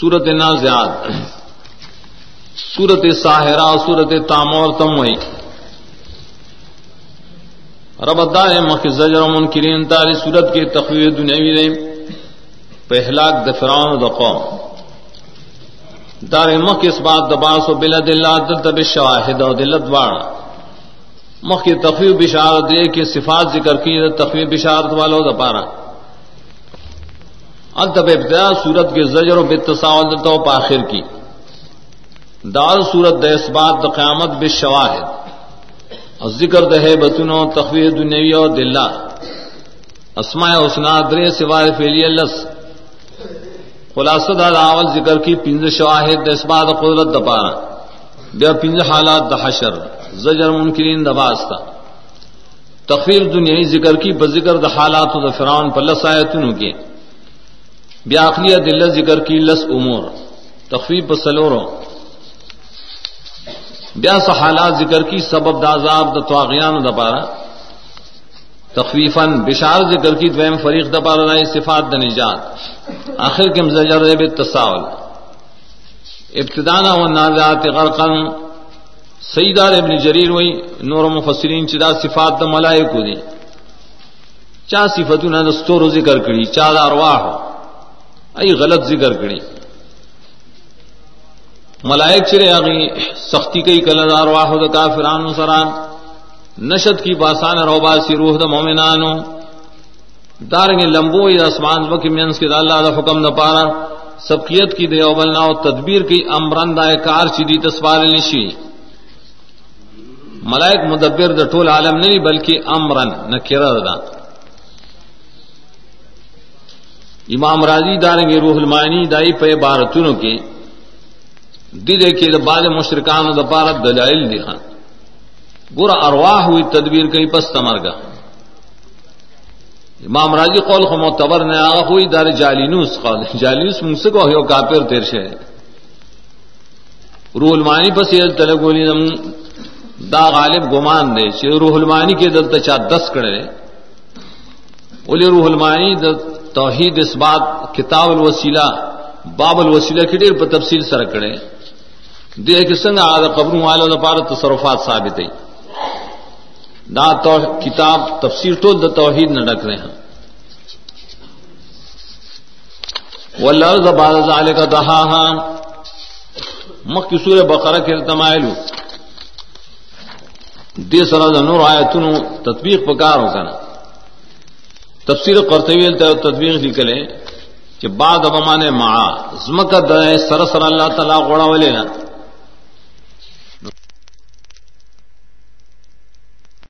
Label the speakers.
Speaker 1: سورت نازعات، سورت ساحرہ، سورت تامور تموئی رب دار مخ زجر منکرین تاری سورت کے تخویر دنیاوی رہے پہلاک دفران و قوم۔ دار مخ اس بات دباس و بلد اللہ دل تب شواہد و دلت واڑ مخ کی تخویر بشارت دے کہ صفات ذکر کی تخویر بشارت والو دپارا التب ابتدا سورت کے زجر و بتساول تو آخر کی۔ دال سورت دس بات قیامت بے شواہد اور ذکر دہ بتنو تخویر دنوی اور دلہ۔ اسماء حسنا در سوائے فیلی لس خلاصہ دا داول ذکر کی پنج شواہد دس بات قدرت دپارا بیا پنج حالات دحشر زجر، منکرین دباستا تخویر دنیا ذکر کی، بذکر د حالات و فرعون پلس آئے تنو کی بیاخلی دل ذکر کی لس امور، تخفیف سلوروں۔ بیا حالات ذکر کی سبب دازاب داغیان دپارا تخفیفاً بشار ذکر کی دویم فریق دپارا نئے صفات د نجات۔ آخر کے مزجر تصاول ابتدانا و نازات غرقن سیدار ابن جریر وئی، نور مفسرین چدا صفات د ملائکو دی۔ چا صفتوں دستور ذکر کری، چا دا ارواح ای غلط ذکر کری۔ ملائک چرے آگئی، سختی کئی کلدار واحد کافران سران نشد کی باسان روبا سی روح د مومنانو۔ دارنگ لمبو یا اسمان وک مینس کے اللہ دا حکم نہ پارا۔ سبقیت کی دے اولنا و تدبیر کی امران دائے کار چیدی تسوال نشی۔ ملائک مدبر دا ٹول عالم نہیں بلکہ امرن نہ کرا دا امام راضی داریں گے روح المانی دائی پہ بارتونوں کے دی دیکھیے دا بعد مشرکان دا پارت دلائل دکھا گورا ارواح ہوئی تدبیر کئی پس تمرگا۔ امام راضی قول کو معتبر نے آغا ہوئی دار جالینوس قول۔ جالینوس منگ سے کو کافر تیر شے۔ روح المانی پس یہ تلگولی دم دا غالب گمان دے چھے روح المانی کے دلتا چاہ دس کڑے۔ اولی روح المانی دلتا توحید اس بات، کتاب الوسیلہ، باب الوسیلہ کی ڈیر پر تفصیل سر کرے دے کہ سنگ آد قبروں والوں نے پار تصرفات ثابت ہے دا تو کتاب تفسیر تو دا توحید نہ ڈک رہے ہیں۔ والارض بعد ذلك دحاها مخ کی سورہ بقرہ کے تمائل دے سرا نور آیتونو تطبیق پکار ہو کنا تفسیر قرطوی تدبیر نکلے کہ بعد ابمان معا زمک سرسر سر اللہ تعالیٰ گوڑا ولینا۔